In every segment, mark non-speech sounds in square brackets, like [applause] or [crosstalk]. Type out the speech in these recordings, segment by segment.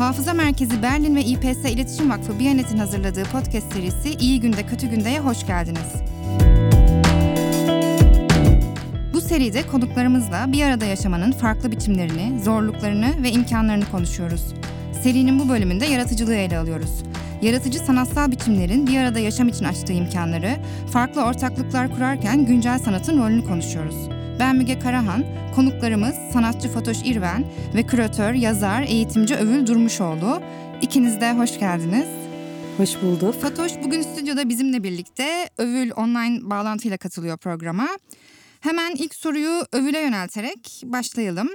Hafıza Merkezi Berlin ve İPS İletişim Vakfı Biyanet'in hazırladığı podcast serisi İyi Günde Kötü Günde'ye hoş geldiniz. Bu seride konuklarımızla bir arada yaşamanın farklı biçimlerini, zorluklarını ve imkanlarını konuşuyoruz. Serinin bu bölümünde yaratıcılığı ele alıyoruz. Yaratıcı sanatsal biçimlerin bir arada yaşam için açtığı imkanları, farklı ortaklıklar kurarken güncel sanatın rolünü konuşuyoruz. Ben Müge Karahan, konuklarımız sanatçı Fatoş İrven ve küratör, yazar, eğitimci Övül Durmuşoğlu. İkiniz de hoş geldiniz. Hoş bulduk. Fatoş bugün stüdyoda bizimle birlikte Övül online bağlantıyla katılıyor programa. Hemen ilk soruyu Övül'e yönelterek başlayalım.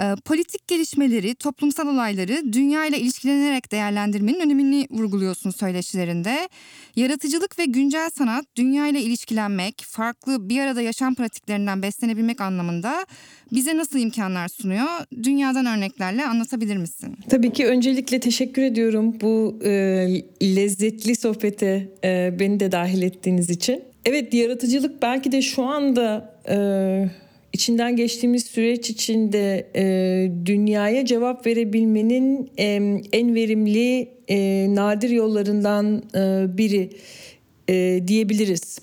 Ee, politik gelişmeleri, toplumsal olayları dünya ile ilişkilenerek değerlendirmenin önemini vurguluyorsun söyleşilerinde. Yaratıcılık ve güncel sanat dünya ile ilişkilenmek, farklı bir arada yaşam pratiklerinden beslenebilmek anlamında bize nasıl imkanlar sunuyor? Dünyadan örneklerle anlatabilir misin? Tabii ki öncelikle teşekkür ediyorum bu e, lezzetli sohbete e, beni de dahil ettiğiniz için. Evet yaratıcılık belki de şu anda e, içinden geçtiğimiz süreç içinde e, dünyaya cevap verebilmenin e, en verimli e, nadir yollarından e, biri e, diyebiliriz.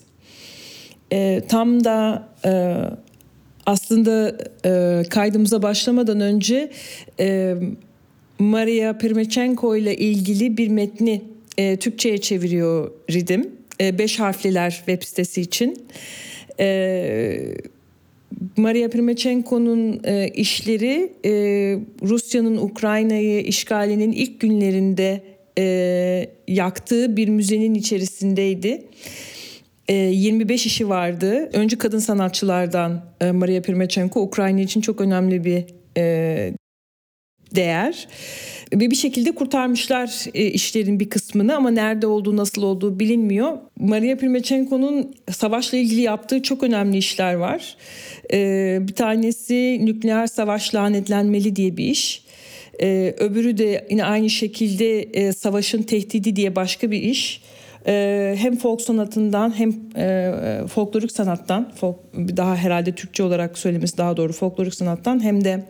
E, tam da e, aslında e, kaydımıza başlamadan önce e, Maria Pirmechenko ile ilgili bir metni e, Türkçe'ye çeviriyor Ridim. E, beş harfliler web sitesi için. E, Maria Primachenko'nun e, işleri e, Rusya'nın Ukrayna'yı işgalinin ilk günlerinde e, yaktığı bir müzenin içerisindeydi. E, 25 işi vardı. Öncü kadın sanatçılardan e, Maria Primachenko Ukrayna için çok önemli bir e, değer. Ve bir şekilde kurtarmışlar e, işlerin bir kısmını ama nerede olduğu nasıl olduğu bilinmiyor. Maria Primachenko'nun savaşla ilgili yaptığı çok önemli işler var. E, bir tanesi nükleer savaş lanetlenmeli diye bir iş. E, öbürü de yine aynı şekilde savaşın tehdidi diye başka bir iş. Hem folk sanatından hem folklorik sanattan, folk, daha herhalde Türkçe olarak söylemesi daha doğru folklorik sanattan hem de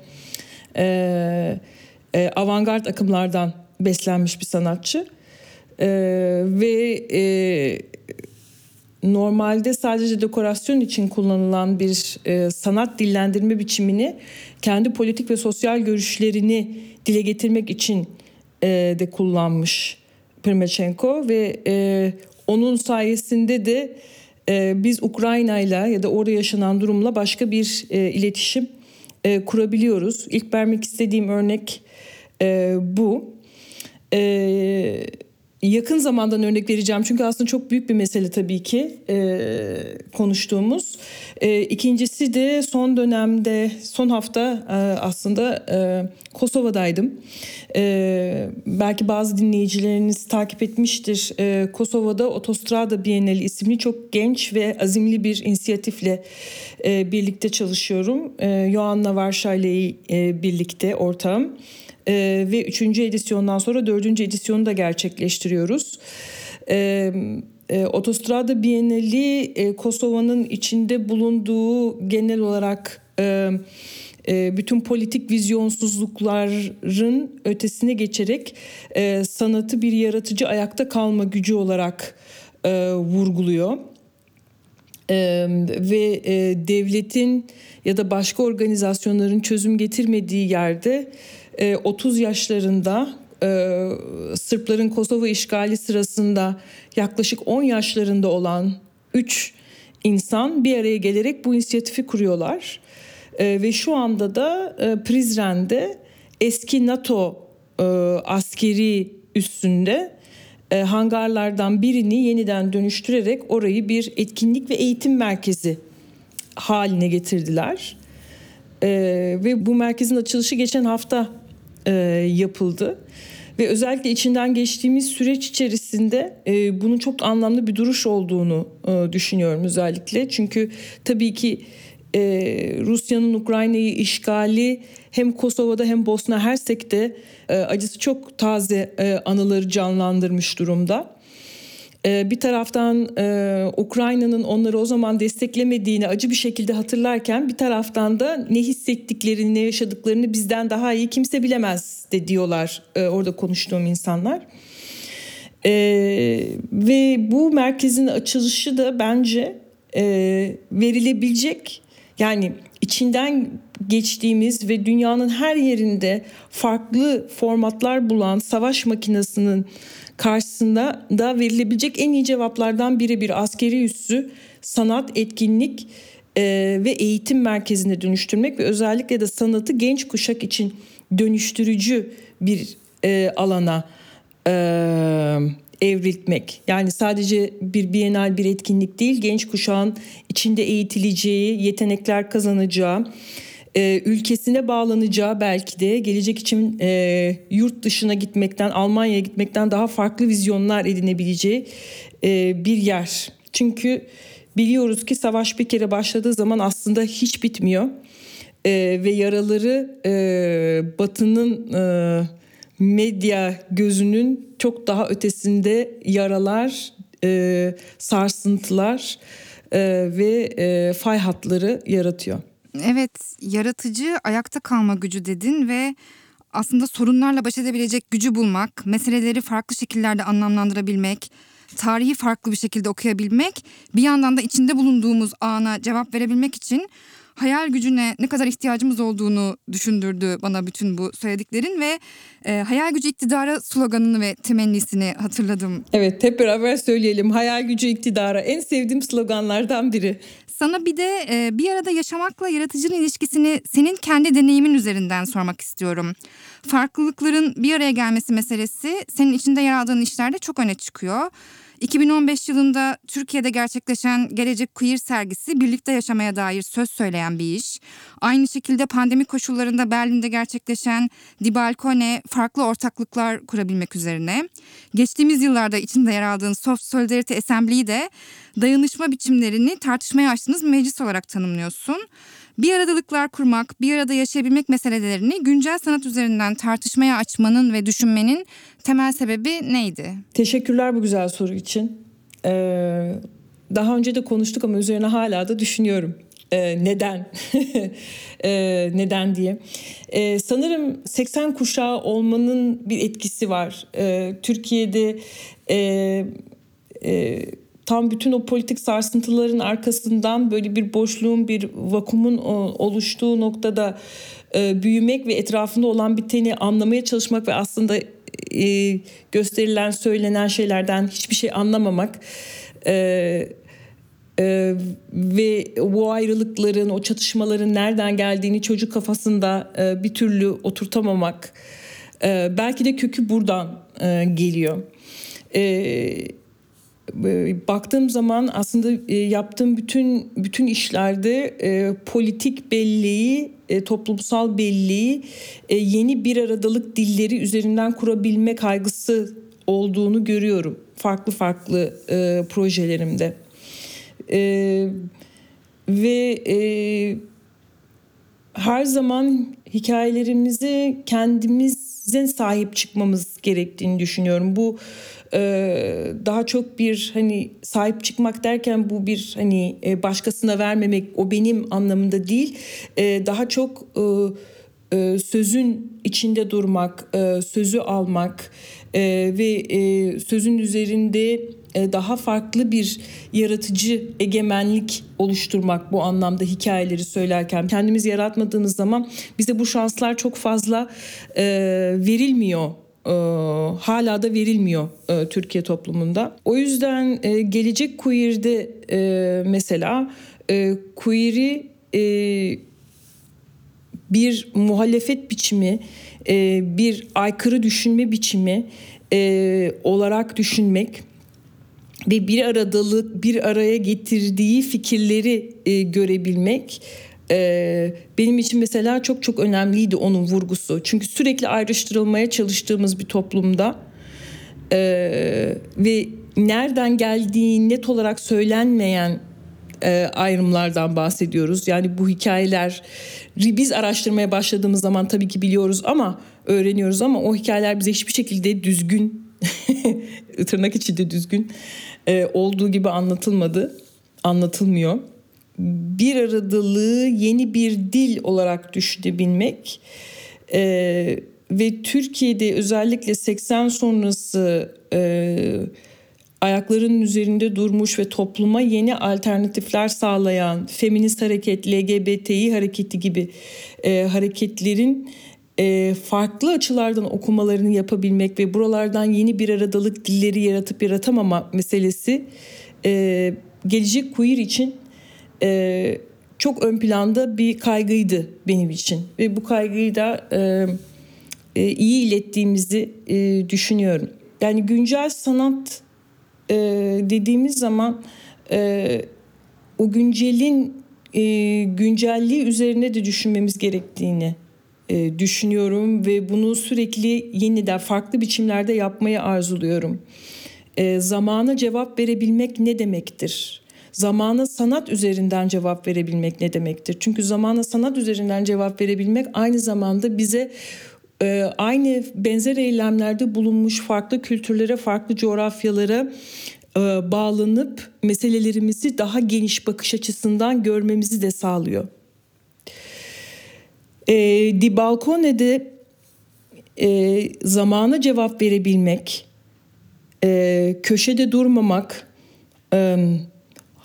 avantgard akımlardan beslenmiş bir sanatçı. E, ve e, normalde sadece dekorasyon için kullanılan bir e, sanat dillendirme biçimini kendi politik ve sosyal görüşlerini dile getirmek için e, de kullanmış Primachenko ve e, onun sayesinde de e, biz Ukrayna ile ya da orada yaşanan durumla başka bir e, iletişim e, kurabiliyoruz. İlk vermek istediğim örnek e, bu. E, yakın zamandan örnek vereceğim çünkü aslında çok büyük bir mesele tabii ki e, konuştuğumuz. E, ikincisi de son dönemde, son hafta e, aslında e, Kosova'daydım. E, belki bazı dinleyicileriniz takip etmiştir. E, Kosova'da Otostrada Bienali isimli çok genç ve azimli bir inisiyatifle e, birlikte çalışıyorum. E, Joanna Varşa ile birlikte ortağım e, ve 3. edisyondan sonra 4. edisyonu da gerçekleştiriyoruz. E, e, Otostrada Bienali e, Kosova'nın içinde bulunduğu genel olarak e, e, bütün politik vizyonsuzlukların ötesine geçerek e, sanatı bir yaratıcı ayakta kalma gücü olarak e, vurguluyor. Ee, ve e, devletin ya da başka organizasyonların çözüm getirmediği yerde 30 e, yaşlarında e, Sırpların Kosova işgali sırasında yaklaşık 10 yaşlarında olan 3 insan bir araya gelerek bu inisiyatifi kuruyorlar. E, ve şu anda da Prizren'de eski NATO askeri üstünde hangarlardan birini yeniden dönüştürerek orayı bir etkinlik ve eğitim merkezi haline getirdiler. ve bu merkezin açılışı geçen hafta e, yapıldı. Ve özellikle içinden geçtiğimiz süreç içerisinde e, bunun çok anlamlı bir duruş olduğunu e, düşünüyorum özellikle. Çünkü tabii ki e, Rusya'nın Ukrayna'yı işgali hem Kosova'da hem Bosna Hersek'te e, acısı çok taze e, anıları canlandırmış durumda. E, bir taraftan e, Ukrayna'nın onları o zaman desteklemediğini acı bir şekilde hatırlarken bir taraftan da ne hissettiklerini ne yaşadıklarını bizden daha iyi kimse bilemez de diyorlar e, orada konuştuğum insanlar. E, ve bu merkezin açılışı da bence e, verilebilecek yani içinden geçtiğimiz ve dünyanın her yerinde farklı formatlar bulan savaş makinesinin karşısında da verilebilecek en iyi cevaplardan biri bir askeri üssü, sanat, etkinlik e, ve eğitim merkezine dönüştürmek ve özellikle de sanatı genç kuşak için dönüştürücü bir e, alana e, evriltmek. Yani sadece bir bienal bir etkinlik değil, genç kuşağın içinde eğitileceği, yetenekler kazanacağı, e, ülkesine bağlanacağı belki de gelecek için e, yurt dışına gitmekten, Almanya'ya gitmekten daha farklı vizyonlar edinebileceği e, bir yer. Çünkü biliyoruz ki savaş bir kere başladığı zaman aslında hiç bitmiyor. E, ve yaraları e, Batı'nın e, medya gözünün çok daha ötesinde yaralar, e, sarsıntılar e, ve e, fay hatları yaratıyor. Evet, yaratıcı ayakta kalma gücü dedin ve aslında sorunlarla baş edebilecek gücü bulmak, meseleleri farklı şekillerde anlamlandırabilmek, tarihi farklı bir şekilde okuyabilmek, bir yandan da içinde bulunduğumuz ana cevap verebilmek için hayal gücüne ne kadar ihtiyacımız olduğunu düşündürdü bana bütün bu söylediklerin ve e, hayal gücü iktidara sloganını ve temennisini hatırladım. Evet hep beraber söyleyelim hayal gücü iktidara en sevdiğim sloganlardan biri. Sana bir de e, bir arada yaşamakla yaratıcının ilişkisini senin kendi deneyimin üzerinden sormak istiyorum. Farklılıkların bir araya gelmesi meselesi senin içinde yer aldığın işlerde çok öne çıkıyor. 2015 yılında Türkiye'de gerçekleşen Gelecek Queer sergisi birlikte yaşamaya dair söz söyleyen bir iş. Aynı şekilde pandemi koşullarında Berlin'de gerçekleşen Die Balkone farklı ortaklıklar kurabilmek üzerine. Geçtiğimiz yıllarda içinde yer aldığın Soft Solidarity Assembly'yi de dayanışma biçimlerini tartışmaya açtığınız meclis olarak tanımlıyorsun. Bir aradalıklar kurmak, bir arada yaşayabilmek meselelerini güncel sanat üzerinden tartışmaya açmanın ve düşünmenin temel sebebi neydi? Teşekkürler bu güzel soru için. Ee, daha önce de konuştuk ama üzerine hala da düşünüyorum. Ee, neden? [laughs] ee, neden diye. Ee, sanırım 80 kuşağı olmanın bir etkisi var. Ee, Türkiye'de e, e, tam bütün o politik sarsıntıların arkasından böyle bir boşluğun, bir vakumun oluştuğu noktada e, büyümek ve etrafında olan biteni anlamaya çalışmak ve aslında e, gösterilen, söylenen şeylerden hiçbir şey anlamamak e, ve bu ayrılıkların, o çatışmaların nereden geldiğini çocuk kafasında bir türlü oturtamamak belki de kökü buradan geliyor. Evet baktığım zaman aslında e, yaptığım bütün bütün işlerde e, politik belleği, e, toplumsal belleği, e, yeni bir aradalık dilleri üzerinden kurabilme kaygısı olduğunu görüyorum farklı farklı e, projelerimde. Ve her zaman hikayelerimizi kendimizin sahip çıkmamız gerektiğini düşünüyorum. Bu ee, daha çok bir hani sahip çıkmak derken bu bir hani e, başkasına vermemek o benim anlamında değil. Ee, daha çok e, e, sözün içinde durmak sözü almak ve sözün üzerinde daha farklı bir yaratıcı egemenlik oluşturmak bu anlamda hikayeleri söylerken. Kendimiz yaratmadığımız zaman bize bu şanslar çok fazla verilmiyor e, hala da verilmiyor e, Türkiye toplumunda. O yüzden e, gelecek queer'de e, mesela e, queer'i e, bir muhalefet biçimi, e, bir aykırı düşünme biçimi e, olarak düşünmek ve bir aradalık, bir araya getirdiği fikirleri e, görebilmek ee, benim için mesela çok çok önemliydi onun vurgusu. Çünkü sürekli ayrıştırılmaya çalıştığımız bir toplumda e, ve nereden geldiği net olarak söylenmeyen e, ayrımlardan bahsediyoruz. Yani bu hikayeler biz araştırmaya başladığımız zaman tabii ki biliyoruz ama öğreniyoruz ama o hikayeler bize hiçbir şekilde düzgün [laughs] tırnak içinde düzgün e, olduğu gibi anlatılmadı, anlatılmıyor. Bir aradalığı yeni bir dil olarak düşünebilmek e, ve Türkiye'de özellikle 80 sonrası e, ayaklarının üzerinde durmuş ve topluma yeni alternatifler sağlayan feminist hareket, LGBTİ hareketi gibi e, hareketlerin e, farklı açılardan okumalarını yapabilmek ve buralardan yeni bir aradalık dilleri yaratıp yaratamama meselesi e, gelecek queer için e, çok ön planda bir kaygıydı benim için ve bu kaygıyı da e, e, iyi ilettiğimizi e, düşünüyorum. Yani güncel sanat e, dediğimiz zaman e, o güncelin e, güncelliği üzerine de düşünmemiz gerektiğini e, düşünüyorum ve bunu sürekli yeniden farklı biçimlerde yapmayı arzuluyorum. E, zamana cevap verebilmek ne demektir? Zamana sanat üzerinden cevap verebilmek ne demektir? Çünkü zamana sanat üzerinden cevap verebilmek aynı zamanda bize e, aynı benzer eylemlerde bulunmuş farklı kültürlere, farklı coğrafyalara e, bağlanıp meselelerimizi daha geniş bakış açısından görmemizi de sağlıyor. E, Di Balcone'de e, zamana cevap verebilmek, e, köşede durmamak, e,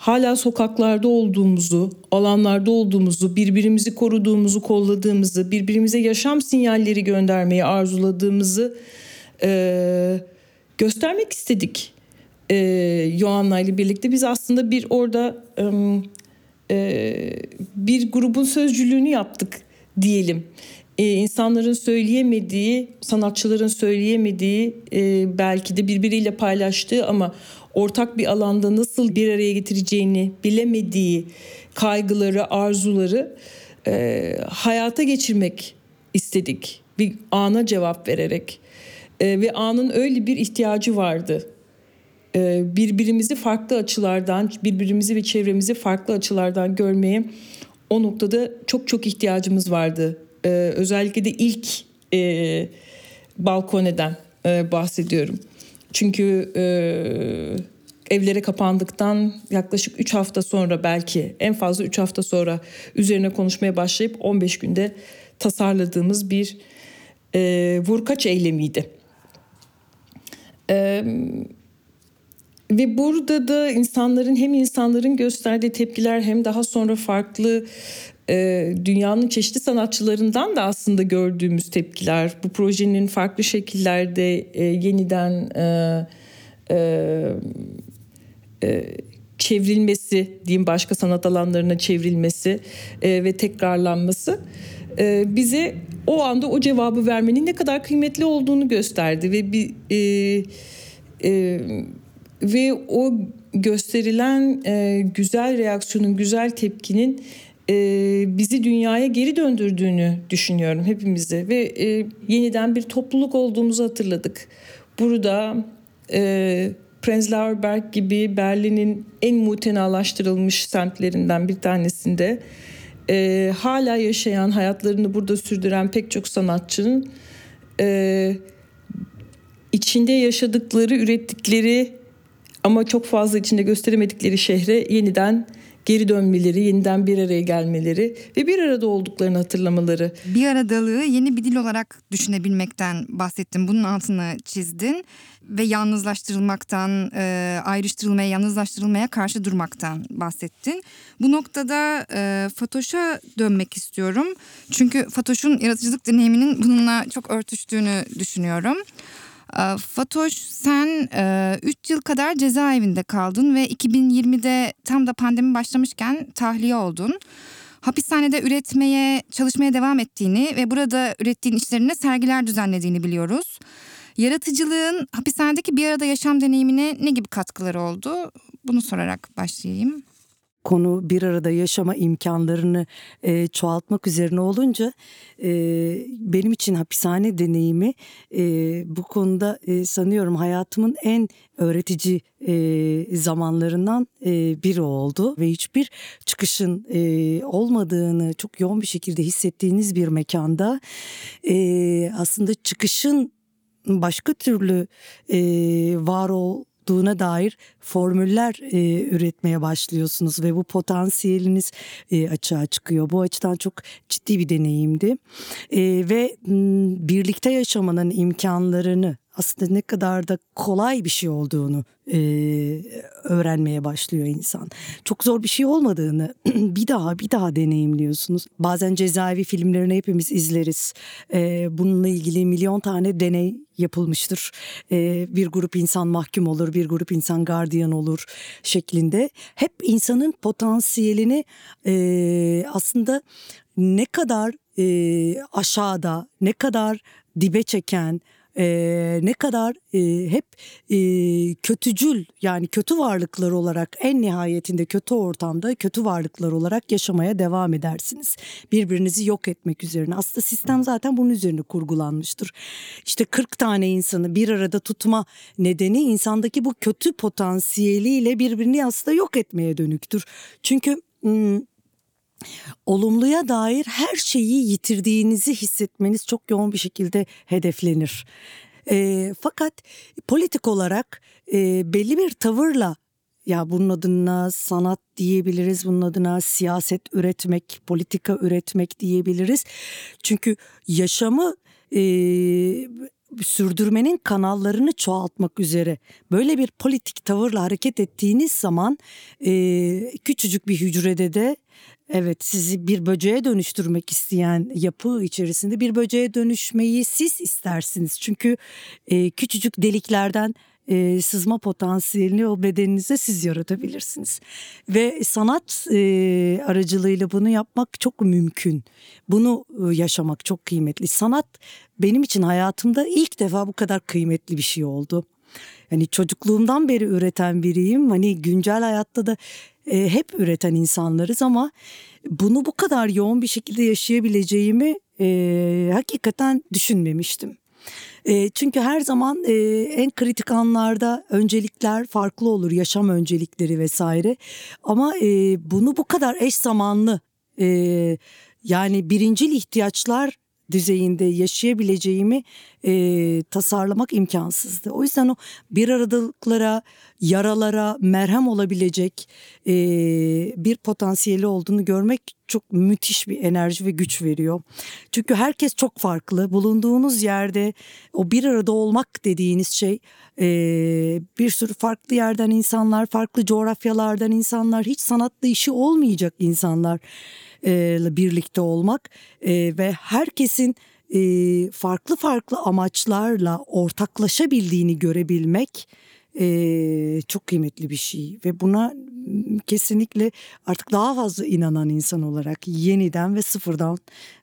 hala sokaklarda olduğumuzu, alanlarda olduğumuzu, birbirimizi koruduğumuzu, kolladığımızı, birbirimize yaşam sinyalleri göndermeyi arzuladığımızı e, göstermek istedik. E, Yoanna ile birlikte biz aslında bir orada e, bir grubun sözcülüğünü yaptık diyelim. E, insanların söyleyemediği, sanatçıların söyleyemediği, e, belki de birbiriyle paylaştığı ama ortak bir alanda nasıl bir araya getireceğini bilemediği kaygıları, arzuları e, hayata geçirmek istedik. Bir ana cevap vererek. E, ve anın öyle bir ihtiyacı vardı. Birbirimizi farklı açılardan, birbirimizi ve çevremizi farklı açılardan görmeye o noktada çok çok ihtiyacımız vardı. E, özellikle de ilk e, balkoneden e, bahsediyorum. Çünkü e, evlere kapandıktan yaklaşık 3 hafta sonra belki en fazla 3 hafta sonra üzerine konuşmaya başlayıp 15 günde tasarladığımız bir e, vurkaç eylemiydi. E, ve burada da insanların hem insanların gösterdiği tepkiler hem daha sonra farklı e, dünyanın çeşitli sanatçılarından da aslında gördüğümüz tepkiler bu projenin farklı şekillerde e, yeniden e, çevrilmesi diyeyim başka sanat alanlarına çevrilmesi ve tekrarlanması e, bize o anda o cevabı vermenin ne kadar kıymetli olduğunu gösterdi ve bir ve o gösterilen güzel reaksiyonun güzel tepkinin e, bizi dünyaya geri döndürdüğünü düşünüyorum hepimizi ve e, yeniden bir topluluk olduğumuzu hatırladık. Burada e, Prenzlauer Berg gibi Berlin'in en mutenalaştırılmış semtlerinden bir tanesinde e, hala yaşayan, hayatlarını burada sürdüren pek çok sanatçının e, içinde yaşadıkları, ürettikleri ama çok fazla içinde gösteremedikleri şehre yeniden geri dönmeleri, yeniden bir araya gelmeleri ve bir arada olduklarını hatırlamaları. Bir aradalığı yeni bir dil olarak düşünebilmekten bahsettim. Bunun altını çizdin ve yalnızlaştırılmaktan, e, ayrıştırılmaya, yalnızlaştırılmaya karşı durmaktan bahsettin. Bu noktada e, Fatoş'a dönmek istiyorum. Çünkü Fatoş'un yaratıcılık deneyiminin bununla çok örtüştüğünü düşünüyorum. Ee, Fatoş sen 3 e, yıl kadar cezaevinde kaldın ve 2020'de tam da pandemi başlamışken tahliye oldun. Hapishanede üretmeye, çalışmaya devam ettiğini ve burada ürettiğin işlerine sergiler düzenlediğini biliyoruz. Yaratıcılığın hapishanedeki bir arada yaşam deneyimine ne gibi katkıları oldu? Bunu sorarak başlayayım konu bir arada yaşama imkanlarını e, çoğaltmak üzerine olunca e, benim için hapishane deneyimi e, bu konuda e, sanıyorum hayatımın en öğretici e, zamanlarından e, biri oldu ve hiçbir çıkışın e, olmadığını çok yoğun bir şekilde hissettiğiniz bir mekanda e, aslında çıkışın başka türlü e, var olduğuna dair formüller e, üretmeye başlıyorsunuz ve bu potansiyeliniz e, açığa çıkıyor. Bu açıdan çok ciddi bir deneyimdi E, ve m, birlikte yaşamanın imkanlarını aslında ne kadar da kolay bir şey olduğunu e, öğrenmeye başlıyor insan. Çok zor bir şey olmadığını [clears throat] bir daha bir daha deneyimliyorsunuz. Bazen cezaevi filmlerini hepimiz izleriz. E, bununla ilgili milyon tane deney yapılmıştır. E, bir grup insan mahkum olur, bir grup insan gardiyan olur şeklinde. Hep insanın potansiyelini e, aslında ne kadar e, aşağıda, ne kadar dibe çeken, e, ne kadar e, hep e, kötücül yani kötü varlıklar olarak en nihayetinde kötü ortamda kötü varlıklar olarak yaşamaya devam edersiniz. Birbirinizi yok etmek üzerine. Aslında sistem zaten bunun üzerine kurgulanmıştır. İşte 40 tane insanı bir arada tutma nedeni insandaki bu kötü potansiyeliyle birbirini aslında yok etmeye dönüktür. Çünkü... Hmm, olumluya dair her şeyi yitirdiğinizi hissetmeniz çok yoğun bir şekilde hedeflenir. E, fakat politik olarak e, belli bir tavırla ya bunun adına sanat diyebiliriz, bunun adına siyaset üretmek, politika üretmek diyebiliriz. Çünkü yaşamı e, sürdürmenin kanallarını çoğaltmak üzere böyle bir politik tavırla hareket ettiğiniz zaman e, küçücük bir hücrede de Evet sizi bir böceğe dönüştürmek isteyen yapı içerisinde bir böceğe dönüşmeyi siz istersiniz. Çünkü e, küçücük deliklerden e, sızma potansiyelini o bedeninize siz yaratabilirsiniz. Ve sanat e, aracılığıyla bunu yapmak çok mümkün. Bunu e, yaşamak çok kıymetli. Sanat benim için hayatımda ilk defa bu kadar kıymetli bir şey oldu. Yani çocukluğumdan beri üreten biriyim. Hani güncel hayatta da e, hep üreten insanlarız ama bunu bu kadar yoğun bir şekilde yaşayabileceğimi e, hakikaten düşünmemiştim. E, çünkü her zaman e, en kritik anlarda öncelikler farklı olur, yaşam öncelikleri vesaire. Ama e, bunu bu kadar eş zamanlı e, yani birincil ihtiyaçlar düzeyinde yaşayabileceğimi e, tasarlamak imkansızdı. O yüzden o bir aradalıklara, yaralara merhem olabilecek e, bir potansiyeli olduğunu görmek çok müthiş bir enerji ve güç veriyor. Çünkü herkes çok farklı. Bulunduğunuz yerde o bir arada olmak dediğiniz şey e, bir sürü farklı yerden insanlar, farklı coğrafyalardan insanlar, hiç sanatlı işi olmayacak insanlar birlikte olmak ve herkesin farklı farklı amaçlarla ortaklaşabildiğini görebilmek çok kıymetli bir şey ve buna kesinlikle artık daha fazla inanan insan olarak yeniden ve sıfırdan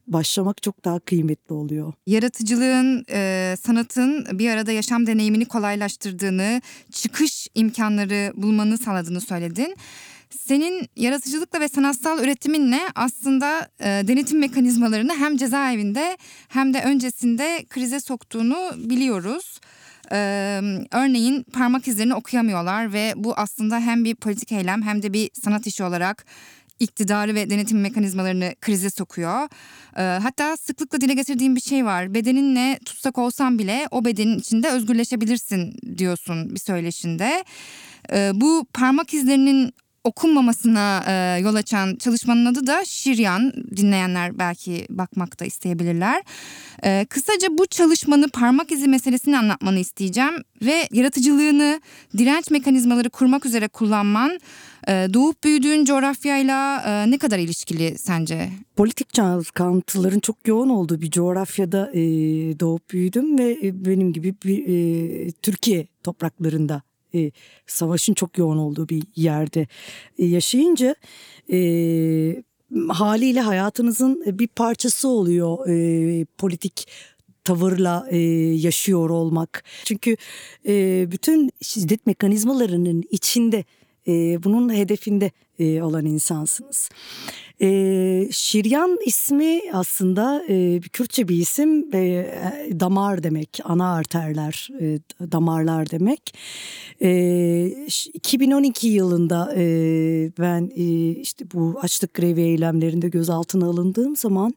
başlamak çok daha kıymetli oluyor. Yaratıcılığın, e, sanatın bir arada yaşam deneyimini kolaylaştırdığını, çıkış imkanları bulmanı sağladığını söyledin. Senin yaratıcılıkla ve sanatsal üretiminle aslında e, denetim mekanizmalarını hem cezaevinde hem de öncesinde krize soktuğunu biliyoruz. Ee, örneğin parmak izlerini okuyamıyorlar ve bu aslında hem bir politik eylem hem de bir sanat işi olarak iktidarı ve denetim mekanizmalarını krize sokuyor. Ee, hatta sıklıkla dile getirdiğim bir şey var. Bedeninle tutsak olsan bile o bedenin içinde özgürleşebilirsin diyorsun bir söyleşinde. Ee, bu parmak izlerinin okunmamasına e, yol açan çalışmanın adı da Şiryan. Dinleyenler belki bakmak da isteyebilirler. E, kısaca bu çalışmanı parmak izi meselesini anlatmanı isteyeceğim ve yaratıcılığını direnç mekanizmaları kurmak üzere kullanman e, doğup büyüdüğün coğrafyayla e, ne kadar ilişkili sence? Politik çalkantıların çok yoğun olduğu bir coğrafyada e, doğup büyüdüm ve e, benim gibi bir e, Türkiye topraklarında e, savaşın çok yoğun olduğu bir yerde e, yaşayınca e, haliyle hayatınızın bir parçası oluyor e, politik tavırla e, yaşıyor olmak. Çünkü e, bütün şiddet mekanizmalarının içinde e, bunun hedefinde e, olan insansınız. E, Şiryan ismi aslında e, Kürtçe bir isim e, damar demek ana arterler e, damarlar demek. E, 2012 yılında e, ben e, işte bu açlık grevi eylemlerinde gözaltına alındığım zaman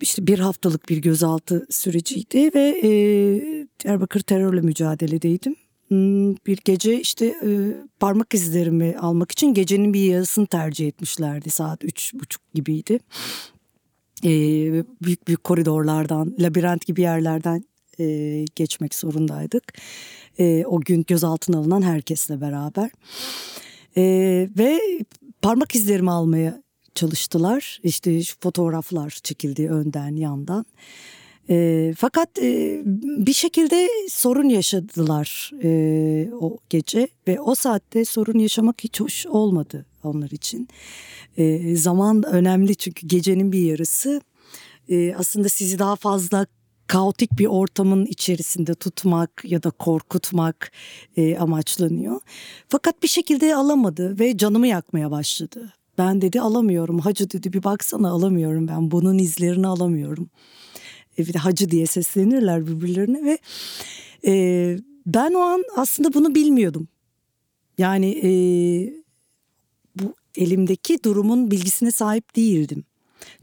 işte bir haftalık bir gözaltı süreciydi ve e, Diyarbakır terörle mücadeledeydim. Hmm, Bir gece işte e, parmak izlerimi almak için gecenin bir yarısını tercih etmişlerdi. Saat üç buçuk gibiydi. E, büyük büyük koridorlardan, labirent gibi yerlerden e, geçmek zorundaydık. O gün gözaltına alınan herkesle beraber. Ve parmak izlerimi almaya çalıştılar. İşte şu fotoğraflar çekildi önden yandan. E, fakat e, bir şekilde sorun yaşadılar e, o gece ve o saatte sorun yaşamak hiç hoş olmadı onlar için. E, zaman önemli çünkü gecenin bir yarısı e, aslında sizi daha fazla kaotik bir ortamın içerisinde tutmak ya da korkutmak e, amaçlanıyor. Fakat bir şekilde alamadı ve canımı yakmaya başladı. Ben dedi alamıyorum hacı dedi bir baksana alamıyorum ben bunun izlerini alamıyorum. E, bir de hacı diye seslenirler birbirlerine ve e, ben o an aslında bunu bilmiyordum. Yani e, bu elimdeki durumun bilgisine sahip değildim.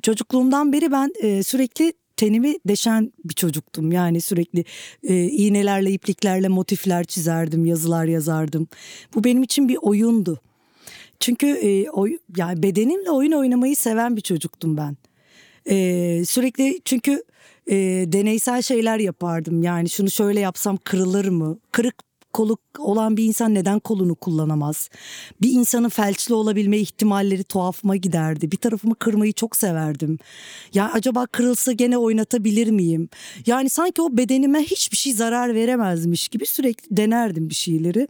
Çocukluğumdan beri ben e, sürekli tenimi deşen bir çocuktum. Yani sürekli e, iğnelerle, ipliklerle motifler çizerdim, yazılar yazardım. Bu benim için bir oyundu. Çünkü e, oy, yani bedenimle oyun oynamayı seven bir çocuktum ben. E, sürekli çünkü e, deneysel şeyler yapardım. Yani şunu şöyle yapsam kırılır mı? Kırık kolu olan bir insan neden kolunu kullanamaz? Bir insanın felçli olabilme ihtimalleri tuhafıma giderdi. Bir tarafımı kırmayı çok severdim. Ya acaba kırılsa gene oynatabilir miyim? Yani sanki o bedenime hiçbir şey zarar veremezmiş gibi sürekli denerdim bir şeyleri.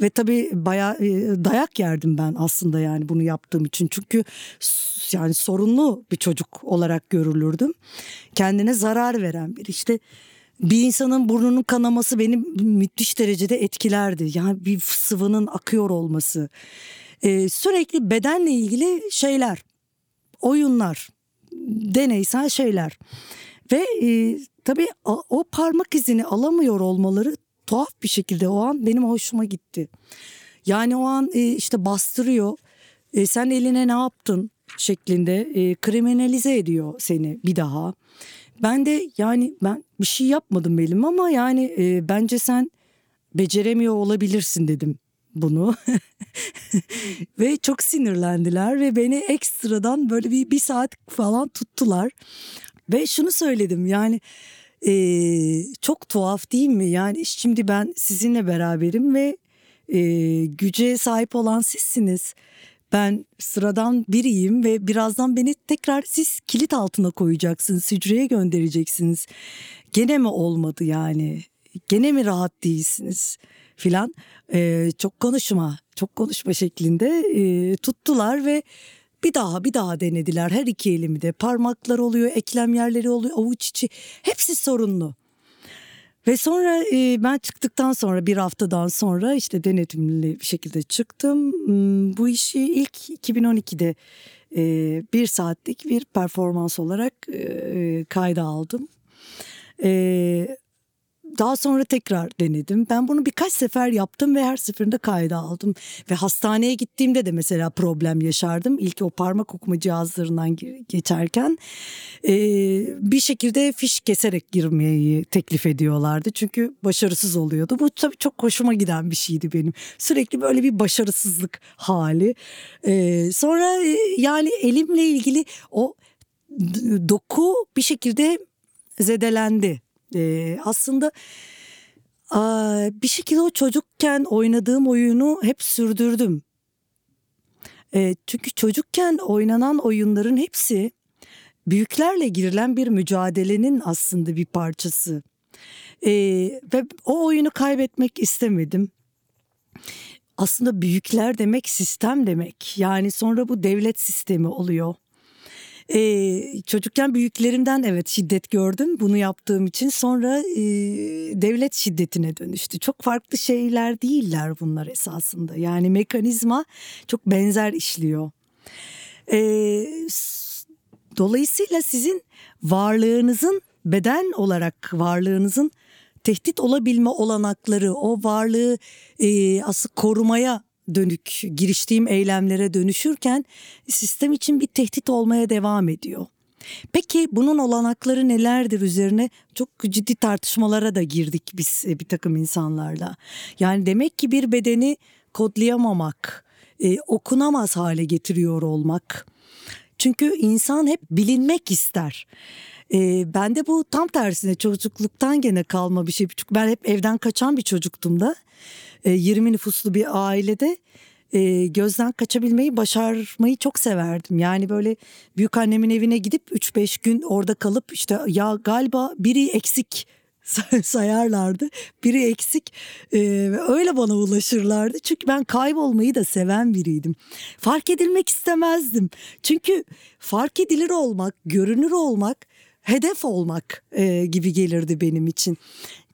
Ve tabii bayağı e, dayak yerdim ben aslında yani bunu yaptığım için. Çünkü yani sorunlu bir çocuk olarak görülürdüm. Kendine zarar veren bir işte bir insanın burnunun kanaması beni müthiş derecede etkilerdi. Yani bir sıvının akıyor olması. Ee, sürekli bedenle ilgili şeyler, oyunlar, deneysel şeyler. Ve e, tabii o, o parmak izini alamıyor olmaları tuhaf bir şekilde o an benim hoşuma gitti. Yani o an e, işte bastırıyor. E, sen eline ne yaptın şeklinde e, kriminalize ediyor seni bir daha. Ben de yani ben bir şey yapmadım benim ama yani e, bence sen beceremiyor olabilirsin dedim bunu. [laughs] ve çok sinirlendiler ve beni ekstradan böyle bir, bir saat falan tuttular. Ve şunu söyledim yani e, çok tuhaf değil mi? Yani şimdi ben sizinle beraberim ve e, güce sahip olan sizsiniz. Ben sıradan biriyim ve birazdan beni tekrar siz kilit altına koyacaksınız, hücreye göndereceksiniz. Gene mi olmadı yani? Gene mi rahat değilsiniz filan? Ee, çok konuşma, çok konuşma şeklinde e, tuttular ve bir daha bir daha denediler her iki elimi de. Parmaklar oluyor, eklem yerleri oluyor, avuç içi hepsi sorunlu. Ve sonra e, ben çıktıktan sonra bir haftadan sonra işte denetimli bir şekilde çıktım. Hmm, Bu işi ilk 2012'de e, bir saatlik bir performans olarak e, kayda aldım. E, daha sonra tekrar denedim. Ben bunu birkaç sefer yaptım ve her seferinde kayda aldım. Ve hastaneye gittiğimde de mesela problem yaşardım. İlk o parmak okuma cihazlarından ge- geçerken e, bir şekilde fiş keserek girmeyi teklif ediyorlardı. Çünkü başarısız oluyordu. Bu tabii çok hoşuma giden bir şeydi benim. Sürekli böyle bir başarısızlık hali. E, sonra e, yani elimle ilgili o doku bir şekilde zedelendi. Ee, aslında aa, bir şekilde o çocukken oynadığım oyunu hep sürdürdüm. Ee, çünkü çocukken oynanan oyunların hepsi büyüklerle girilen bir mücadelenin aslında bir parçası. Ee, ve o oyunu kaybetmek istemedim. Aslında büyükler demek sistem demek. Yani sonra bu devlet sistemi oluyor. Ee, çocukken büyüklerimden evet şiddet gördüm bunu yaptığım için sonra e, devlet şiddetine dönüştü. Çok farklı şeyler değiller bunlar esasında yani mekanizma çok benzer işliyor. Ee, dolayısıyla sizin varlığınızın beden olarak varlığınızın tehdit olabilme olanakları o varlığı e, aslında korumaya dönük giriştiğim eylemlere dönüşürken sistem için bir tehdit olmaya devam ediyor. Peki bunun olanakları nelerdir üzerine çok ciddi tartışmalara da girdik biz e, bir takım insanlarla. Yani demek ki bir bedeni kodlayamamak, e, okunamaz hale getiriyor olmak. Çünkü insan hep bilinmek ister. E, ben de bu tam tersine çocukluktan gene kalma bir şey. Çünkü ben hep evden kaçan bir çocuktum da. E, 20 nüfuslu bir ailede e, gözden kaçabilmeyi başarmayı çok severdim. Yani böyle büyük annemin evine gidip 3-5 gün orada kalıp işte ya galiba biri eksik [laughs] sayarlardı. Biri eksik e, öyle bana ulaşırlardı. Çünkü ben kaybolmayı da seven biriydim. Fark edilmek istemezdim. Çünkü fark edilir olmak, görünür olmak, hedef olmak e, gibi gelirdi benim için.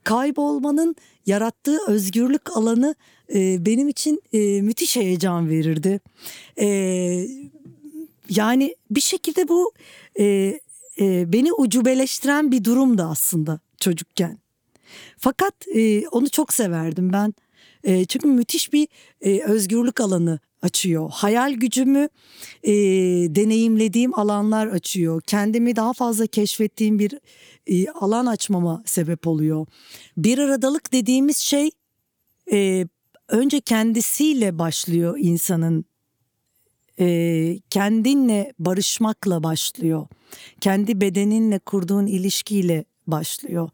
Kaybolmanın yarattığı özgürlük alanı e, benim için e, müthiş heyecan verirdi. E, yani bir şekilde bu e, e, beni ucubeleştiren bir durumdu aslında çocukken. Fakat e, onu çok severdim ben. E, çünkü müthiş bir e, özgürlük alanı açıyor. Hayal gücümü e, deneyimlediğim alanlar açıyor. Kendimi daha fazla keşfettiğim bir e, alan açmama sebep oluyor. Bir aradalık dediğimiz şey e, önce kendisiyle başlıyor insanın. E, kendinle barışmakla başlıyor. Kendi bedeninle kurduğun ilişkiyle başlıyor.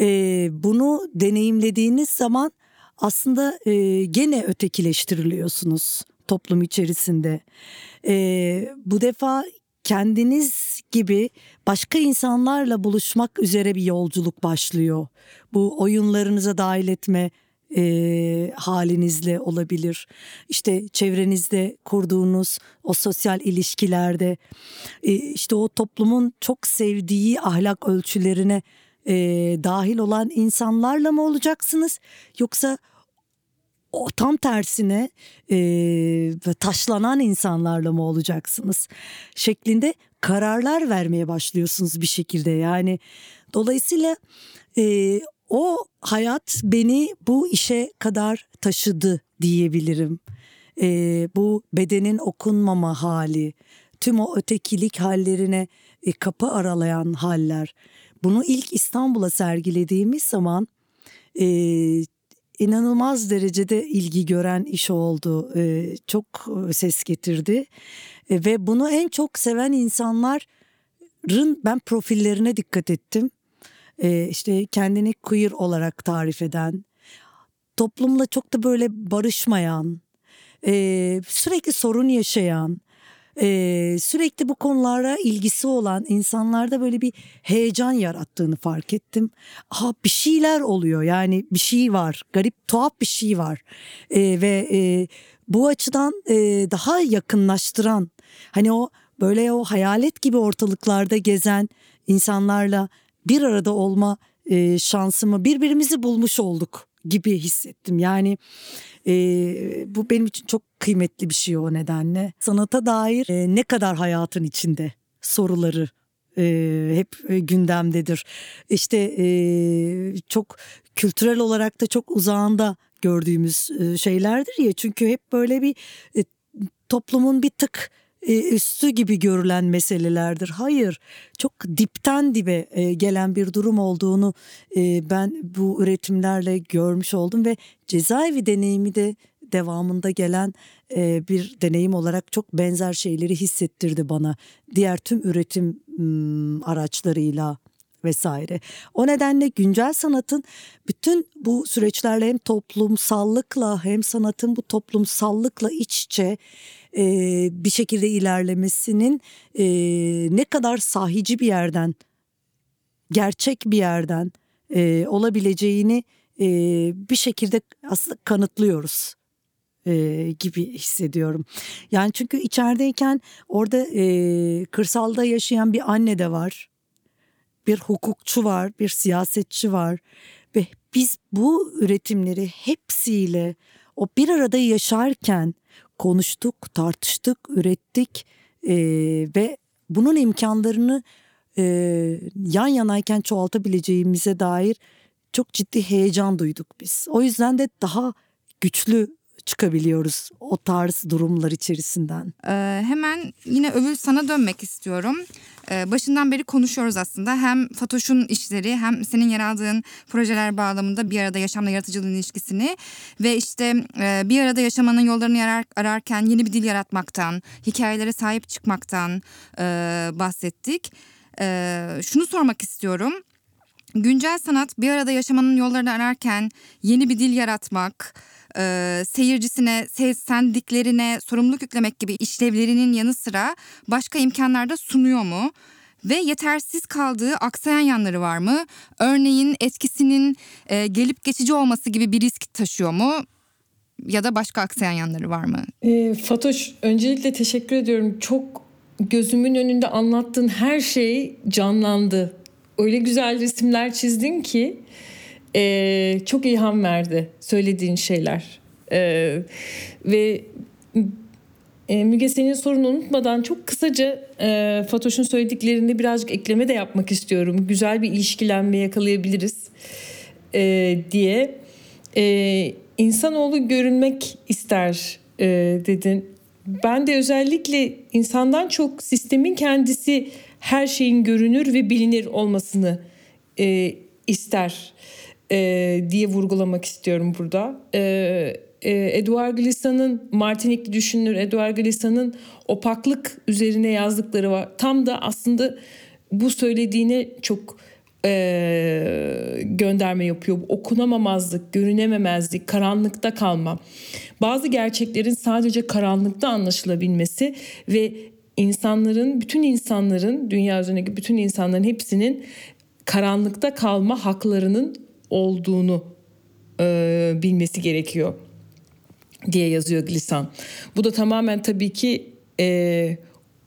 E, bunu deneyimlediğiniz zaman aslında e, gene ötekileştiriliyorsunuz toplum içerisinde. E, bu defa kendiniz gibi başka insanlarla buluşmak üzere bir yolculuk başlıyor. Bu oyunlarınıza dahil etme e, halinizle olabilir. İşte çevrenizde kurduğunuz o sosyal ilişkilerde e, işte o toplumun çok sevdiği ahlak ölçülerine e, dahil olan insanlarla mı olacaksınız yoksa o tam tersine e, taşlanan insanlarla mı olacaksınız şeklinde kararlar vermeye başlıyorsunuz bir şekilde yani dolayısıyla e, o hayat beni bu işe kadar taşıdı diyebilirim. E, bu bedenin okunmama hali, tüm o ötekilik hallerine e, kapı aralayan haller. Bunu ilk İstanbul'a sergilediğimiz zaman e, inanılmaz derecede ilgi gören iş oldu. E, çok ses getirdi e, ve bunu en çok seven insanların ben profillerine dikkat ettim e, işte kendini queer olarak tarif eden, toplumla çok da böyle barışmayan, e, sürekli sorun yaşayan, e, sürekli bu konulara ilgisi olan insanlarda böyle bir heyecan yarattığını fark ettim. Ha bir şeyler oluyor. Yani bir şey var, garip tuhaf bir şey var. E, ve e, bu açıdan e, daha yakınlaştıran, hani o böyle o hayalet gibi ortalıklarda gezen insanlarla bir arada olma e, şansımı birbirimizi bulmuş olduk gibi hissettim. Yani e, bu benim için çok kıymetli bir şey o nedenle. Sanata dair e, ne kadar hayatın içinde soruları e, hep e, gündemdedir. İşte e, çok kültürel olarak da çok uzağında gördüğümüz e, şeylerdir ya. Çünkü hep böyle bir e, toplumun bir tık üstü gibi görülen meselelerdir. Hayır, çok dipten dibe e, gelen bir durum olduğunu e, ben bu üretimlerle görmüş oldum ve cezaevi deneyimi de devamında gelen bir deneyim olarak çok benzer şeyleri hissettirdi bana. Diğer tüm üretim araçlarıyla vesaire. O nedenle güncel sanatın bütün bu süreçlerle hem toplumsallıkla hem sanatın bu toplumsallıkla iç içe e, bir şekilde ilerlemesinin e, ne kadar sahici bir yerden, gerçek bir yerden e, olabileceğini e, bir şekilde aslında kanıtlıyoruz e, gibi hissediyorum. Yani çünkü içerideyken orada e, kırsalda yaşayan bir anne de var, bir hukukçu var, bir siyasetçi var ve biz bu üretimleri hepsiyle o bir arada yaşarken konuştuk, tartıştık, ürettik e, ve bunun imkanlarını e, yan yanayken çoğaltabileceğimize dair çok ciddi heyecan duyduk biz. O yüzden de daha güçlü çıkabiliyoruz o tarz durumlar içerisinden? Ee, hemen yine Övül sana dönmek istiyorum. Ee, başından beri konuşuyoruz aslında. Hem Fatoş'un işleri hem senin yer aldığın projeler bağlamında bir arada yaşamla yaratıcılığın ilişkisini ve işte e, bir arada yaşamanın yollarını yarar, ararken yeni bir dil yaratmaktan, hikayelere sahip çıkmaktan e, bahsettik. E, şunu sormak istiyorum. Güncel sanat bir arada yaşamanın yollarını ararken yeni bir dil yaratmak, e, seyircisine, seslendiklerine sorumluluk yüklemek gibi işlevlerinin yanı sıra başka imkanlar da sunuyor mu? Ve yetersiz kaldığı aksayan yanları var mı? Örneğin etkisinin e, gelip geçici olması gibi bir risk taşıyor mu? Ya da başka aksayan yanları var mı? E, Fatoş öncelikle teşekkür ediyorum. Çok gözümün önünde anlattığın her şey canlandı. Öyle güzel resimler çizdin ki e, çok ilham verdi söylediğin şeyler. E, ve e, Müge senin sorunu unutmadan çok kısaca e, Fatoş'un söylediklerini birazcık ekleme de yapmak istiyorum. Güzel bir ilişkilenme yakalayabiliriz e, diye. E, insanoğlu görünmek ister e, dedin. Ben de özellikle insandan çok sistemin kendisi her şeyin görünür ve bilinir olmasını e, ister e, diye vurgulamak istiyorum burada. E, e, Edouard Glissant'ın Martinikli düşünür Edouard Glissant'ın opaklık üzerine yazdıkları var. Tam da aslında bu söylediğine çok e, gönderme yapıyor. Okunamamazlık, görünememezlik, karanlıkta kalma. Bazı gerçeklerin sadece karanlıkta anlaşılabilmesi ve insanların, bütün insanların, dünya üzerindeki bütün insanların hepsinin karanlıkta kalma haklarının olduğunu e, bilmesi gerekiyor diye yazıyor Glissant. Bu da tamamen tabii ki e,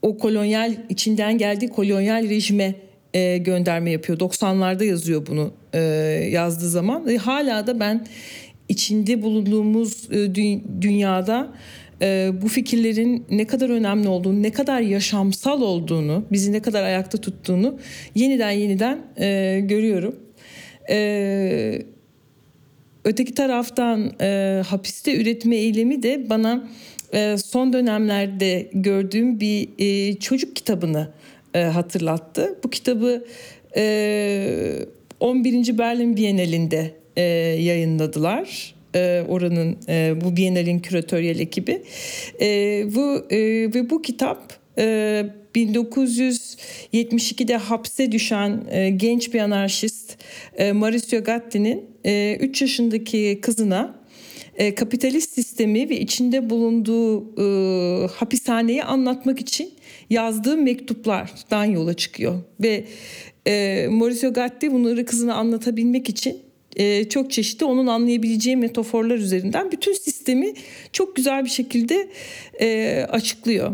o kolonyal içinden geldiği kolonyal rejime e, gönderme yapıyor. 90'larda yazıyor bunu e, yazdığı zaman. E, hala da ben içinde bulunduğumuz e, dü- dünyada e, bu fikirlerin ne kadar önemli olduğunu, ne kadar yaşamsal olduğunu, bizi ne kadar ayakta tuttuğunu yeniden yeniden e, görüyorum. E, öteki taraftan e, hapiste üretme eylemi de bana e, son dönemlerde gördüğüm bir e, çocuk kitabını e, hatırlattı. Bu kitabı e, 11. Berlin Bienalinde e, yayınladılar. E, oranın e, bu Bienalin küratöryel ekibi. E, bu e, ve bu kitap e, 1972'de hapse düşen e, genç bir anarşist e, Mauricio Gatti'nin e, 3 yaşındaki kızına e, kapitalist sistemi ve içinde bulunduğu e, hapishaneyi anlatmak için yazdığı mektuplardan yola çıkıyor. Ve e, Mauricio Gatti bunları kızına anlatabilmek için e, çok çeşitli onun anlayabileceği metaforlar üzerinden bütün sistemi çok güzel bir şekilde e, açıklıyor.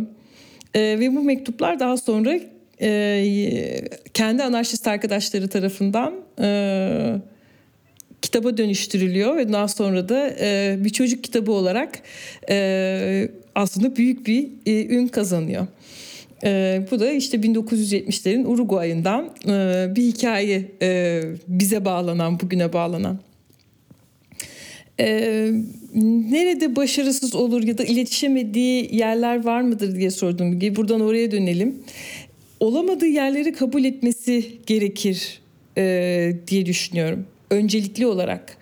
E, ve bu mektuplar daha sonra e, kendi anarşist arkadaşları tarafından e, kitaba dönüştürülüyor ve daha sonra da e, bir çocuk kitabı olarak e, aslında büyük bir e, ün kazanıyor. E, bu da işte 1970'lerin Uruguay'ından e, bir hikaye e, bize bağlanan, bugüne bağlanan. E, nerede başarısız olur ya da iletişemediği yerler var mıdır diye sordum. Buradan oraya dönelim. Olamadığı yerleri kabul etmesi gerekir e, diye düşünüyorum. Öncelikli olarak.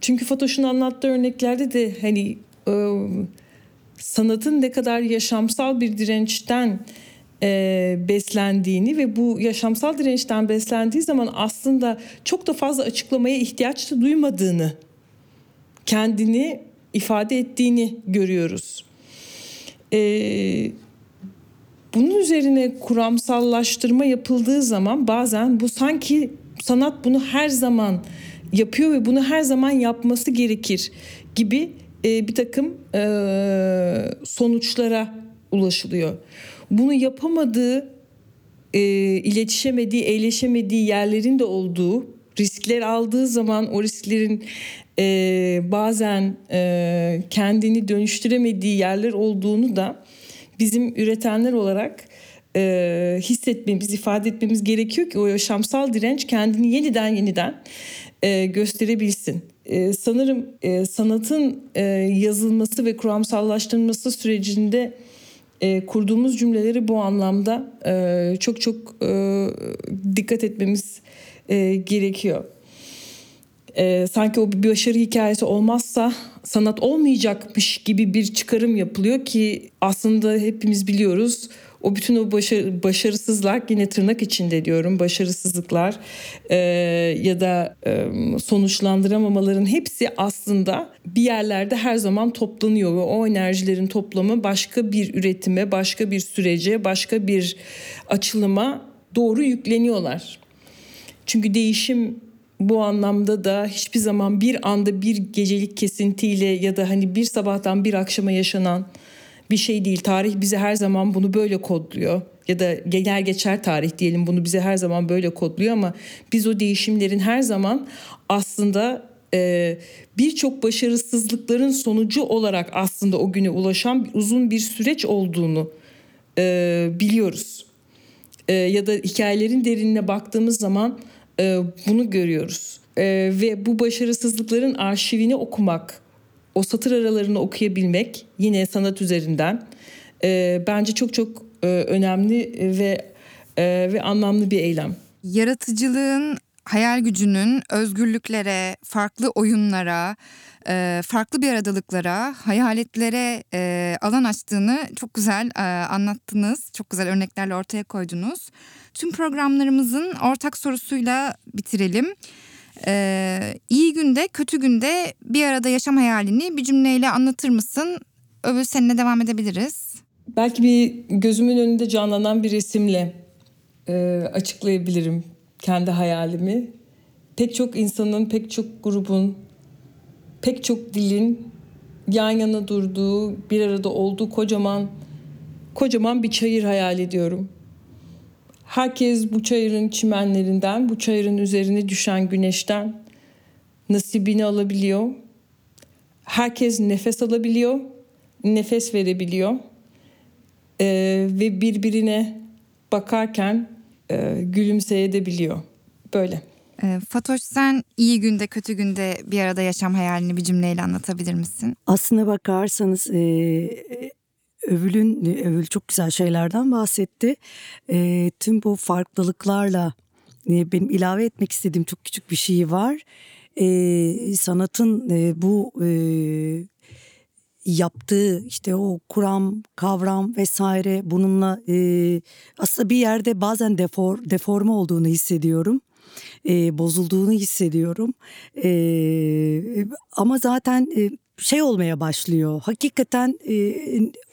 Çünkü Fatoş'un anlattığı örneklerde de hani e, sanatın ne kadar yaşamsal bir dirençten e, beslendiğini ve bu yaşamsal dirençten beslendiği zaman aslında çok da fazla açıklamaya ihtiyaç da duymadığını kendini ifade ettiğini görüyoruz. E, bunun üzerine kuramsallaştırma yapıldığı zaman bazen bu sanki sanat bunu her zaman yapıyor ve bunu her zaman yapması gerekir gibi e, bir takım e, sonuçlara ulaşılıyor. Bunu yapamadığı, e, iletişemediği, eğleşemediği yerlerin de olduğu, riskler aldığı zaman o risklerin e, bazen e, kendini dönüştüremediği yerler olduğunu da bizim üretenler olarak e, hissetmemiz, ifade etmemiz gerekiyor ki o yaşamsal direnç kendini yeniden yeniden e, gösterebilsin. e, sanırım e, sanatın e, yazılması ve kuramsallaştırılması sürecinde e, kurduğumuz cümleleri bu anlamda e, çok çok e, dikkat etmemiz e, gerekiyor. E, sanki o bir başarı hikayesi olmazsa sanat olmayacakmış gibi bir çıkarım yapılıyor ki aslında hepimiz biliyoruz o bütün o başarı, başarısızlar yine tırnak içinde diyorum başarısızlıklar e, ya da e, sonuçlandıramamaların hepsi aslında bir yerlerde her zaman toplanıyor ve o enerjilerin toplamı başka bir üretime, başka bir sürece, başka bir açılıma doğru yükleniyorlar. Çünkü değişim bu anlamda da hiçbir zaman bir anda bir gecelik kesintiyle ya da hani bir sabahtan bir akşama yaşanan bir şey değil. Tarih bize her zaman bunu böyle kodluyor ya da genel geçer tarih diyelim bunu bize her zaman böyle kodluyor ama biz o değişimlerin her zaman aslında e, birçok başarısızlıkların sonucu olarak aslında o güne ulaşan uzun bir süreç olduğunu e, biliyoruz. E, ya da hikayelerin derinine baktığımız zaman e, bunu görüyoruz. E, ve bu başarısızlıkların arşivini okumak, o satır aralarını okuyabilmek yine sanat üzerinden e, bence çok çok e, önemli ve e, ve anlamlı bir eylem. Yaratıcılığın, hayal gücünün özgürlüklere, farklı oyunlara, e, farklı bir aradalıklara, hayaletlere e, alan açtığını çok güzel e, anlattınız. Çok güzel örneklerle ortaya koydunuz. Tüm programlarımızın ortak sorusuyla bitirelim. Ee, iyi günde, kötü günde bir arada yaşam hayalini bir cümleyle anlatır mısın? Öbür seninle devam edebiliriz. Belki bir gözümün önünde canlanan bir resimle e, açıklayabilirim kendi hayalimi. Pek çok insanın, pek çok grubun, pek çok dilin yan yana durduğu, bir arada olduğu kocaman kocaman bir çayır hayal ediyorum. Herkes bu çayırın çimenlerinden, bu çayırın üzerine düşen güneşten nasibini alabiliyor. Herkes nefes alabiliyor, nefes verebiliyor. Ee, ve birbirine bakarken e, gülümseyebiliyor. Böyle. Ee, Fatoş sen iyi günde kötü günde bir arada yaşam hayalini bir cümleyle anlatabilir misin? Aslına bakarsanız e, Övül'ün Övül çok güzel şeylerden bahsetti. E, tüm bu farklılıklarla e, benim ilave etmek istediğim çok küçük bir şey var. E, sanatın e, bu e, yaptığı işte o kuram, kavram vesaire bununla e, aslında bir yerde bazen defor, deforme olduğunu hissediyorum. E, bozulduğunu hissediyorum. E, ama zaten e, şey olmaya başlıyor. Hakikaten e,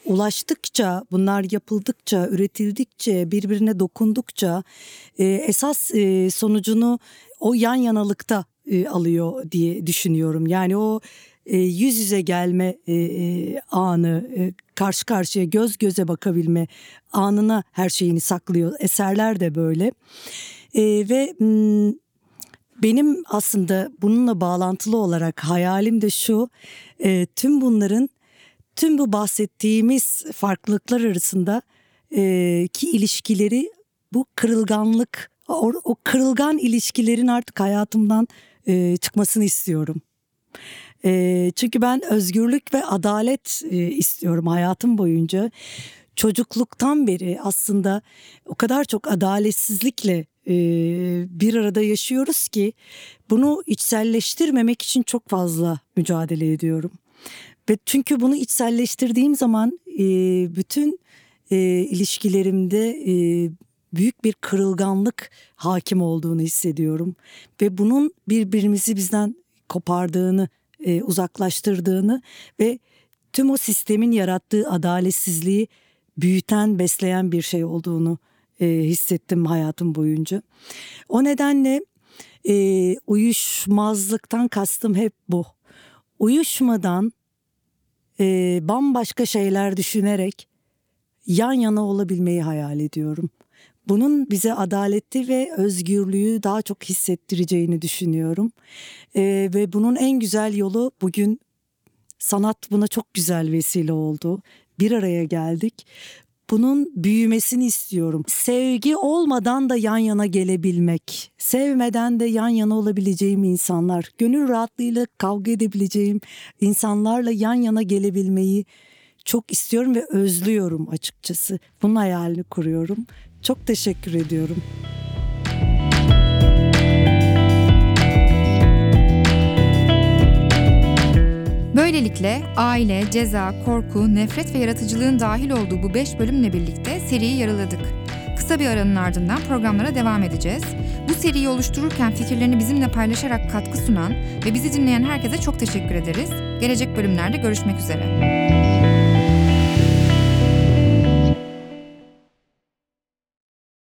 ulaştıkça, bunlar yapıldıkça, üretildikçe, birbirine dokundukça e, esas e, sonucunu o yan yanalıkta e, alıyor diye düşünüyorum. Yani o e, yüz yüze gelme e, e, anı, karşı karşıya göz göze bakabilme anına her şeyini saklıyor. Eserler de böyle. Ve m, benim aslında bununla bağlantılı olarak hayalim de şu, tüm bunların, tüm bu bahsettiğimiz farklılıklar arasında ki ilişkileri bu kırılganlık, o, kırılgan ilişkilerin artık hayatımdan çıkmasını istiyorum. E, çünkü ben özgürlük ve adalet e, istiyorum hayatım boyunca. Çocukluktan beri aslında o kadar çok adaletsizlikle e, bir arada yaşıyoruz ki bunu içselleştirmemek için çok fazla mücadele ediyorum. Ve çünkü bunu içselleştirdiğim zaman e, bütün e, ilişkilerimde e, büyük bir kırılganlık hakim olduğunu hissediyorum. Ve bunun birbirimizi bizden kopardığını, e, uzaklaştırdığını ve tüm o sistemin yarattığı adaletsizliği büyüten, besleyen bir şey olduğunu e, hissettim hayatım boyunca. O nedenle e, uyuşmazlıktan kastım hep bu. Uyuşmadan e, bambaşka şeyler düşünerek yan yana olabilmeyi hayal ediyorum. Bunun bize adaleti ve özgürlüğü daha çok hissettireceğini düşünüyorum. E, ve bunun en güzel yolu bugün sanat buna çok güzel vesile oldu. Bir araya geldik bunun büyümesini istiyorum. Sevgi olmadan da yan yana gelebilmek, sevmeden de yan yana olabileceğim insanlar, gönül rahatlığıyla kavga edebileceğim insanlarla yan yana gelebilmeyi çok istiyorum ve özlüyorum açıkçası. Bunun hayalini kuruyorum. Çok teşekkür ediyorum. Böylelikle aile, ceza, korku, nefret ve yaratıcılığın dahil olduğu bu 5 bölümle birlikte seriyi yarıladık. Kısa bir aranın ardından programlara devam edeceğiz. Bu seriyi oluştururken fikirlerini bizimle paylaşarak katkı sunan ve bizi dinleyen herkese çok teşekkür ederiz. Gelecek bölümlerde görüşmek üzere.